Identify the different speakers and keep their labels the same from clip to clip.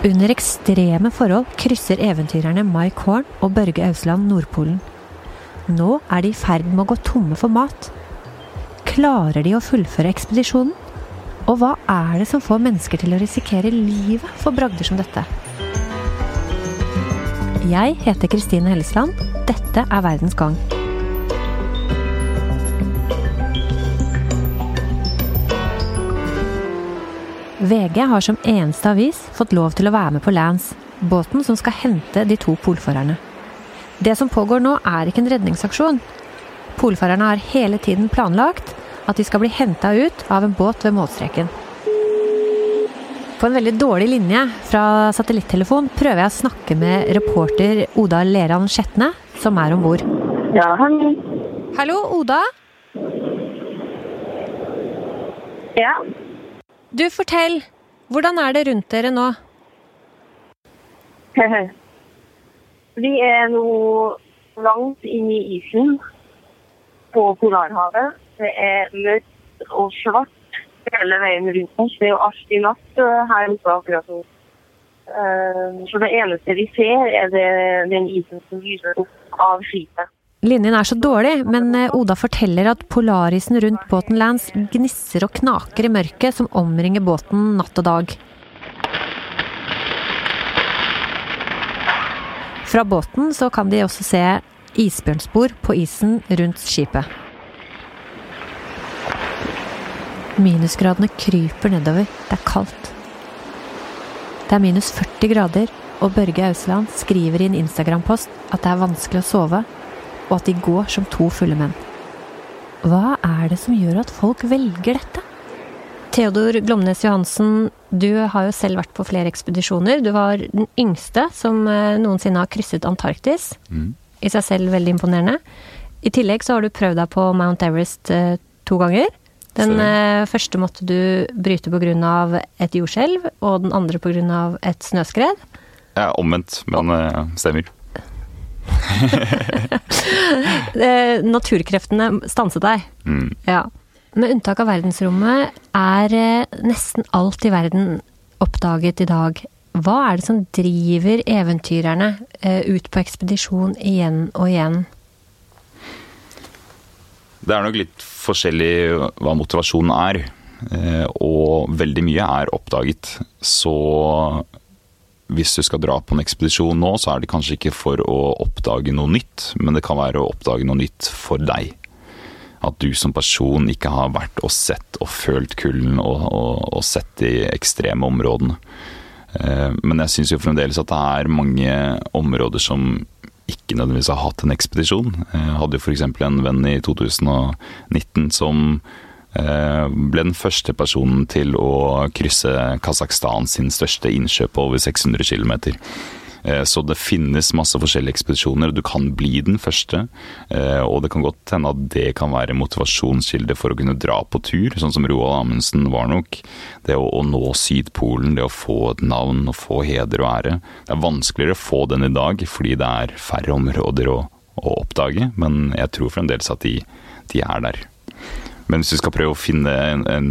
Speaker 1: Under ekstreme forhold krysser eventyrerne Mike Horn og Børge Ausland Nordpolen. Nå er de i ferd med å gå tomme for mat. Klarer de å fullføre ekspedisjonen? Og hva er det som får mennesker til å risikere livet for bragder som dette? Jeg heter Kristine Hellesland. Dette er Verdens gang. VG har som eneste avis fått lov til å være med på Lance, båten som skal hente de to polfarerne. Det som pågår nå, er ikke en redningsaksjon. Polfarerne har hele tiden planlagt at de skal bli henta ut av en båt ved målstreken. På en veldig dårlig linje fra satellittelefon prøver jeg å snakke med reporter Oda Leran Skjetne, som er om bord.
Speaker 2: Ja, hallo.
Speaker 1: Hallo, Oda.
Speaker 2: Ja.
Speaker 1: Du, fortell. Hvordan er det rundt dere nå?
Speaker 2: Vi er nå langt inn i isen på Polarhavet. Det er mørkt og svart hele veien rundt oss. Det er jo alltid natt eh, her oppe akkurat nå. Eh, Så det eneste vi ser, er den isen som lyser opp av skipet.
Speaker 1: Linjen er så dårlig, men eh, Oda forteller at polarisen rundt båten Lance gnisser og knaker i mørket som omringer båten natt og dag. Fra båten så kan de også se isbjørnspor på isen rundt skipet. Minusgradene kryper nedover. Det er kaldt. Det er minus 40 grader, og Børge Ausland skriver i en Instagram-post at det er vanskelig å sove, og at de går som to fulle menn. Hva er det som gjør at folk velger dette? Theodor Glomnes Johansen, du har jo selv vært på flere ekspedisjoner. Du var den yngste som eh, noensinne har krysset Antarktis. I seg selv veldig imponerende. I tillegg så har du prøvd deg på Mount Everest eh, to ganger. Den Sorry. første måtte du bryte pga. et jordskjelv, og den andre pga. et snøskred.
Speaker 3: Ja, omvendt, men eh, stemmer.
Speaker 1: Eh, naturkreftene stanset deg.
Speaker 3: Mm.
Speaker 1: Ja. Med unntak av verdensrommet er eh, nesten alt i verden oppdaget i dag. Hva er det som driver eventyrerne eh, ut på ekspedisjon igjen og igjen?
Speaker 3: Det er nok litt forskjellig hva motivasjonen er. Og veldig mye er oppdaget. Så hvis du skal dra på en ekspedisjon nå, så er det kanskje ikke for å oppdage noe nytt, men det kan være å oppdage noe nytt for deg. At du som person ikke har vært og sett og følt kulden og, og, og sett de ekstreme områdene. Eh, Men jeg syns jo fremdeles at det er mange områder som ikke nødvendigvis har hatt en ekspedisjon. Jeg hadde jo f.eks. en venn i 2019 som eh, ble den første personen til å krysse Kasakhstan sin største innkjøp på over 600 km. Så det finnes masse forskjellige ekspedisjoner, og du kan bli den første. Eh, Og det kan godt hende at det kan være motivasjonskilde for å kunne dra på tur, sånn som Roald Amundsen var nok. Det å nå Sydpolen, det å få et navn og få heder og ære. Det er vanskeligere å få den i dag fordi det er færre områder å, å oppdage, men jeg tror fremdeles at de, de er der. Men hvis vi skal prøve å finne en, en,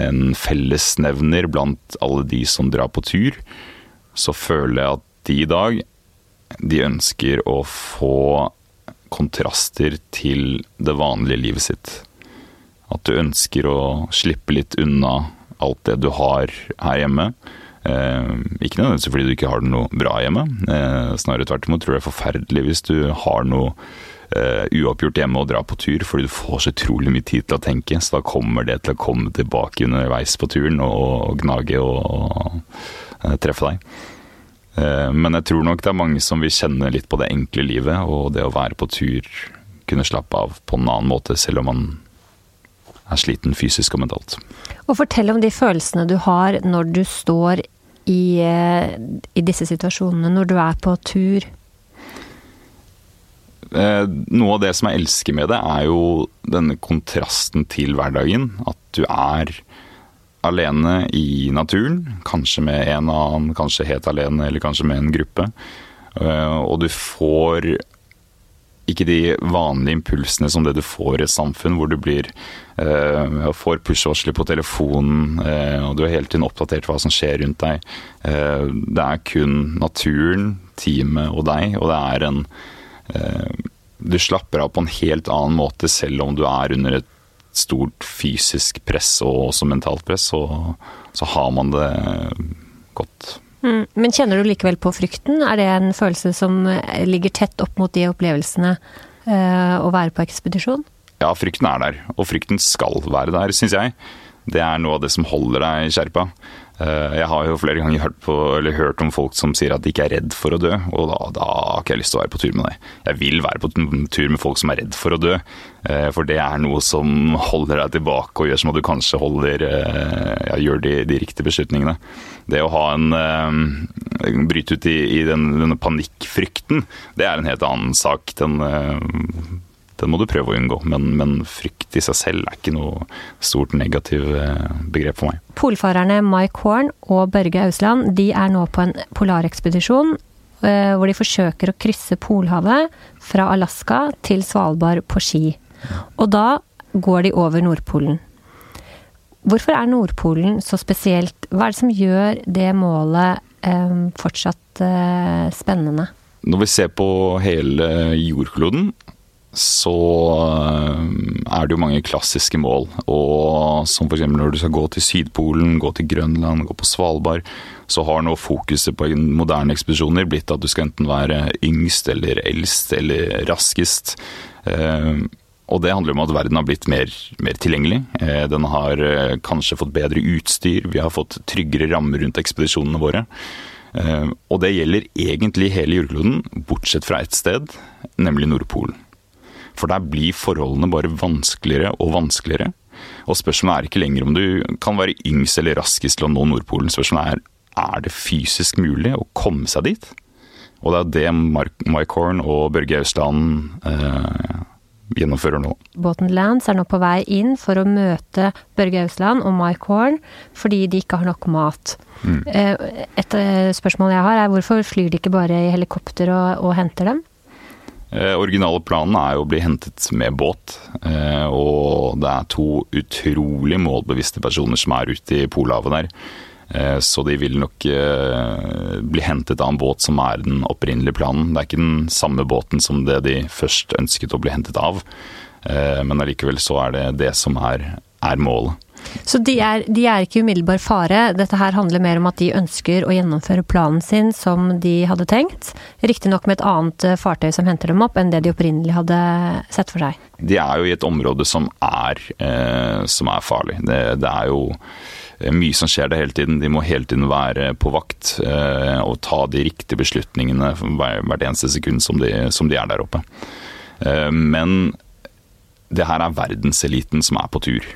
Speaker 3: en fellesnevner blant alle de som drar på tur, så føler jeg at de i dag de ønsker å få kontraster til det vanlige livet sitt. At du ønsker å slippe litt unna alt det du har her hjemme. Eh, ikke nødvendigvis fordi du ikke har det noe bra hjemme. Eh, snarere tvert imot tror jeg det er forferdelig hvis du har noe eh, uoppgjort hjemme og dra på tur, fordi du får så utrolig mye tid til å tenke. Så da kommer det til å komme tilbake underveis på turen og, og gnage og, og uh, treffe deg. Eh, Men jeg tror nok det er mange som vil kjenne litt på det enkle livet, og det å være på tur, kunne slappe av på en annen måte, selv om man er sliten fysisk og mentalt.
Speaker 1: Og fortell om de følelsene du har når du står i, i disse situasjonene, når du er på tur.
Speaker 3: Eh, Noe av det som jeg elsker med det, er jo denne kontrasten til hverdagen. At du er alene i naturen, kanskje med en annen, kanskje helt alene, eller kanskje med en gruppe. Eh, Og du får ikke de vanlige impulsene som det du får i et samfunn, hvor du blir eh, får push-varsler på telefonen, eh, og du er hele tiden oppdatert hva som skjer rundt deg. Eh, det er kun naturen, teamet og deg, og det er en Du slapper av på en helt annen måte selv om du er under et stort fysisk press og også mentalt press, så, så har man det godt.
Speaker 1: Mm. Men kjenner du likevel på frykten? Er det en følelse som ligger tett opp mot de opplevelsene uh, å være på ekspedisjon?
Speaker 3: Ja, frykten er der. Og frykten skal være der, syns jeg. Det er noe av det som holder deg skjerpa. Eh, jeg har jo flere ganger hørt, på, hørt, om folk som sier at de ikke er redd for å dø, og da, da, har ikke jeg lyst til å være på tur med deg. Jeg vil være på tur med folk som er redd for å dø, eh, for det er noe som holder deg tilbake og gjør som at du kanskje holder, ja, gjør de, de, riktige beslutningene det å ha en Bryte ut i, i den, denne panikkfrykten, det er en helt annen sak. Den, den må du prøve å unngå, men, men, frykt i seg selv er ikke noe stort negativ uh, begrep for meg.
Speaker 1: Polfarerne Mike Horn og Børge Ausland de er nå på en polarekspedisjon hvor de forsøker å krysse Polhavet fra Alaska til Svalbard på ski. Og da går de over Nordpolen. Hvorfor er Nordpolen så spesielt? Hva er det som gjør det målet eh, fortsatt eh, spennende?
Speaker 3: Når vi ser på hele jordkloden, så eh, er det jo mange klassiske mål. Og som f.eks. når du skal gå til Sydpolen, gå til Grønland, gå på Svalbard, så har nå fokuset på moderne ekspedisjoner blitt at du skal enten være yngst eller eldst eller raskest. Eh, og det handler om at verden har blitt mer, mer tilgjengelig. Eh, den har kanskje fått bedre utstyr, vi har fått tryggere rammer rundt ekspedisjonene våre. Og det gjelder egentlig hele jordkloden, bortsett fra ett sted, nemlig Nordpolen. For der blir forholdene bare vanskeligere og vanskeligere. Og spørsmålet er ikke lenger om du kan være yngst eller raskest til å nå Nordpolen. Spørsmålet er er det fysisk mulig å komme seg dit. Og det er det Mike Horn og Børge Austland eh, gjennomfører nå.
Speaker 1: Båten Lance er nå på vei inn for å møte Børge Austland og Mike Horn fordi de ikke har nok mat. Mm. Eh, et eh, spørsmål jeg har er hvorfor flyr de ikke bare i helikopter og, og henter dem?
Speaker 3: Eh, originale planen er jo å bli hentet med båt. Eh, og det er to utrolig målbevisste personer som er ute i Polhavet der. Eh, så de vil nok eh, bli hentet av en båt som er den opprinnelige planen. Det er ikke den samme båten som det de først ønsket å bli hentet av, eh, men allikevel så er det det som er, er målet.
Speaker 1: Så de er, de er ikke i umiddelbar fare. Dette her handler mer om at de ønsker å gjennomføre planen sin som de hadde tenkt. Riktignok med et annet fartøy som henter dem opp, enn det de opprinnelig hadde sett for seg.
Speaker 3: De er jo i et område som er, eh, som er farlig. Det, det er jo mye som skjer der hele tiden. De må hele tiden være på vakt eh, og ta de riktige beslutningene hvert eneste sekund som de, som de er der oppe. Eh, men det her er verdenseliten som er på tur.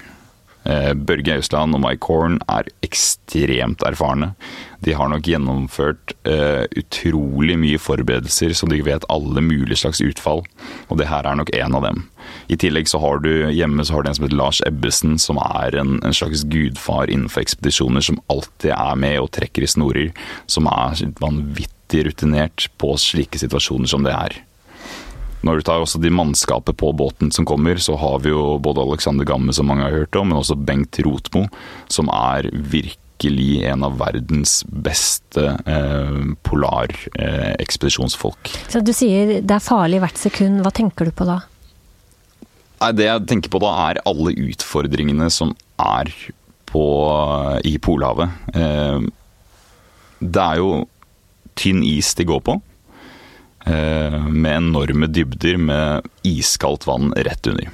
Speaker 3: Eh, Børge Austland og Mike Horn er ekstremt erfarne. De har nok gjennomført uh, utrolig mye forberedelser, så de vet alle mulige slags utfall. Og det her er nok en av dem. I tillegg så har du hjemme så har du en som heter Lars Ebbesen, som er en, en slags gudfar innenfor ekspedisjoner, som alltid er med og trekker i snorer. Som er vanvittig rutinert på slike situasjoner som det er. Når du tar også de mannskapet på båten som kommer, så har vi jo både Alexander Gamme, som mange har hørt om, men også Bengt Rotmo, som er virkelig en av verdens beste eh, polarekspedisjonsfolk.
Speaker 1: Eh, så du sier det er farlig hvert sekund. Hva tenker du på da?
Speaker 3: Nei, Det jeg tenker på da, er alle utfordringene som er på, i Polhavet. Eh, det er jo tynn is de går på. Eh, med enorme dybder med iskaldt vann rett under.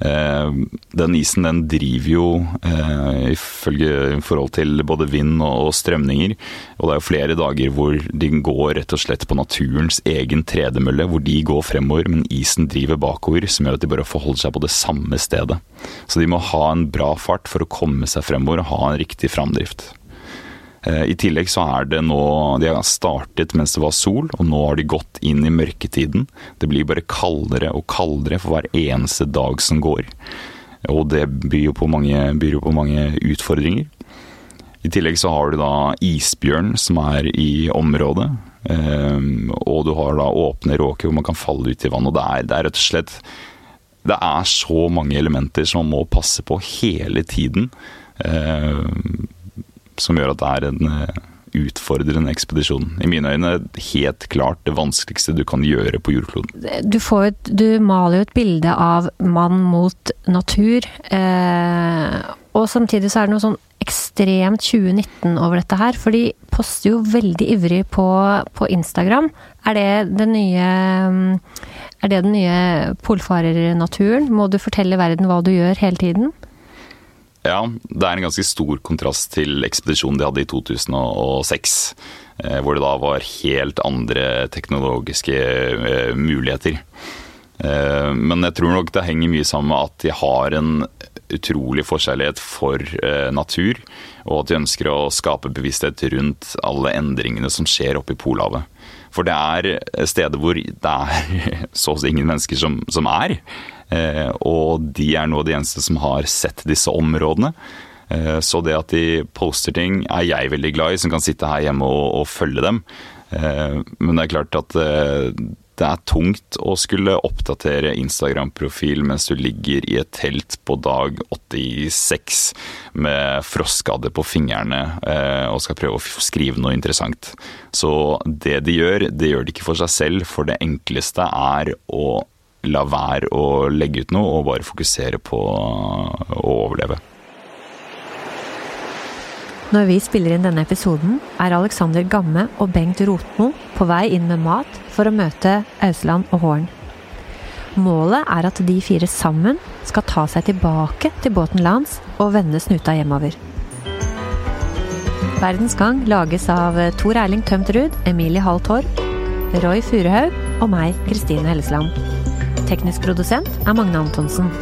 Speaker 3: Eh, den isen den driver jo eh, ifølge forhold til både vind og strømninger. Og det er jo flere dager hvor de går rett og slett på naturens egen tredemølle. Hvor de går fremover, men isen driver bakover, som gjør at de bare forholder seg på det samme stedet. Så de må ha en bra fart for å komme seg fremover og ha en riktig framdrift. Eh, I tillegg så er det nå De har startet mens det var sol, og nå har de gått inn i mørketiden. Det blir bare kaldere og kaldere for hver eneste dag som går. Og det byr jo på mange, byr jo på mange utfordringer. I tillegg så har du da isbjørn som er i området. og du har da åpne råker hvor man kan falle ut i vann. Og det er, det er rett og slett Det er så mange elementer som man må passe på hele tiden. Som gjør at det er en utfordrende ekspedisjon. I mine øyne helt klart det vanskeligste du kan gjøre på jordkloden.
Speaker 1: Du, får, du maler jo et bilde av mann mot natur, eh, og samtidig så er det noe sånn ekstremt 2019 over dette her. For de poster jo veldig ivrig på, på Instagram. Er det den nye er det den nye polfarernaturen? Må du fortelle verden hva du gjør hele tiden?
Speaker 3: Ja, det er en ganske stor kontrast til ekspedisjonen de hadde i 2006. Eh, hvor det da var helt andre teknologiske eh, muligheter. Eh, men jeg tror nok det henger mye sammen med at de har en utrolig forkjærlighet for natur, og at de ønsker å skape bevissthet rundt alle endringene som skjer oppe i Polhavet. For det er steder hvor det er så å si ingen mennesker som, som er. Eh, og de er nå de eneste som har sett disse områdene. Eh, så det at de poster ting, er jeg veldig glad i, som kan sitte her hjemme og, og følge dem. Eh, men det er klart at det er tungt å skulle oppdatere Instagram-profil mens du ligger i et telt på dag 86 med frostskader på fingrene og skal prøve å skrive noe interessant. Så det de gjør, det gjør de ikke for seg selv, for det enkleste er å la være å legge ut noe og bare fokusere på å overleve.
Speaker 1: Når vi spiller inn denne episoden, er Alexander Gamme og Bengt Rotmo på vei inn med mat for å møte Ausland og Horn. Målet er at de fire sammen skal ta seg tilbake til båten Lans og vende snuta hjemover. Verdens Gang lages av Tor Erling Tømtrud, Emilie Hall Torp, Roy Furuhaug og meg, Kristine Hellesland. Teknisk produsent er Magne Antonsen.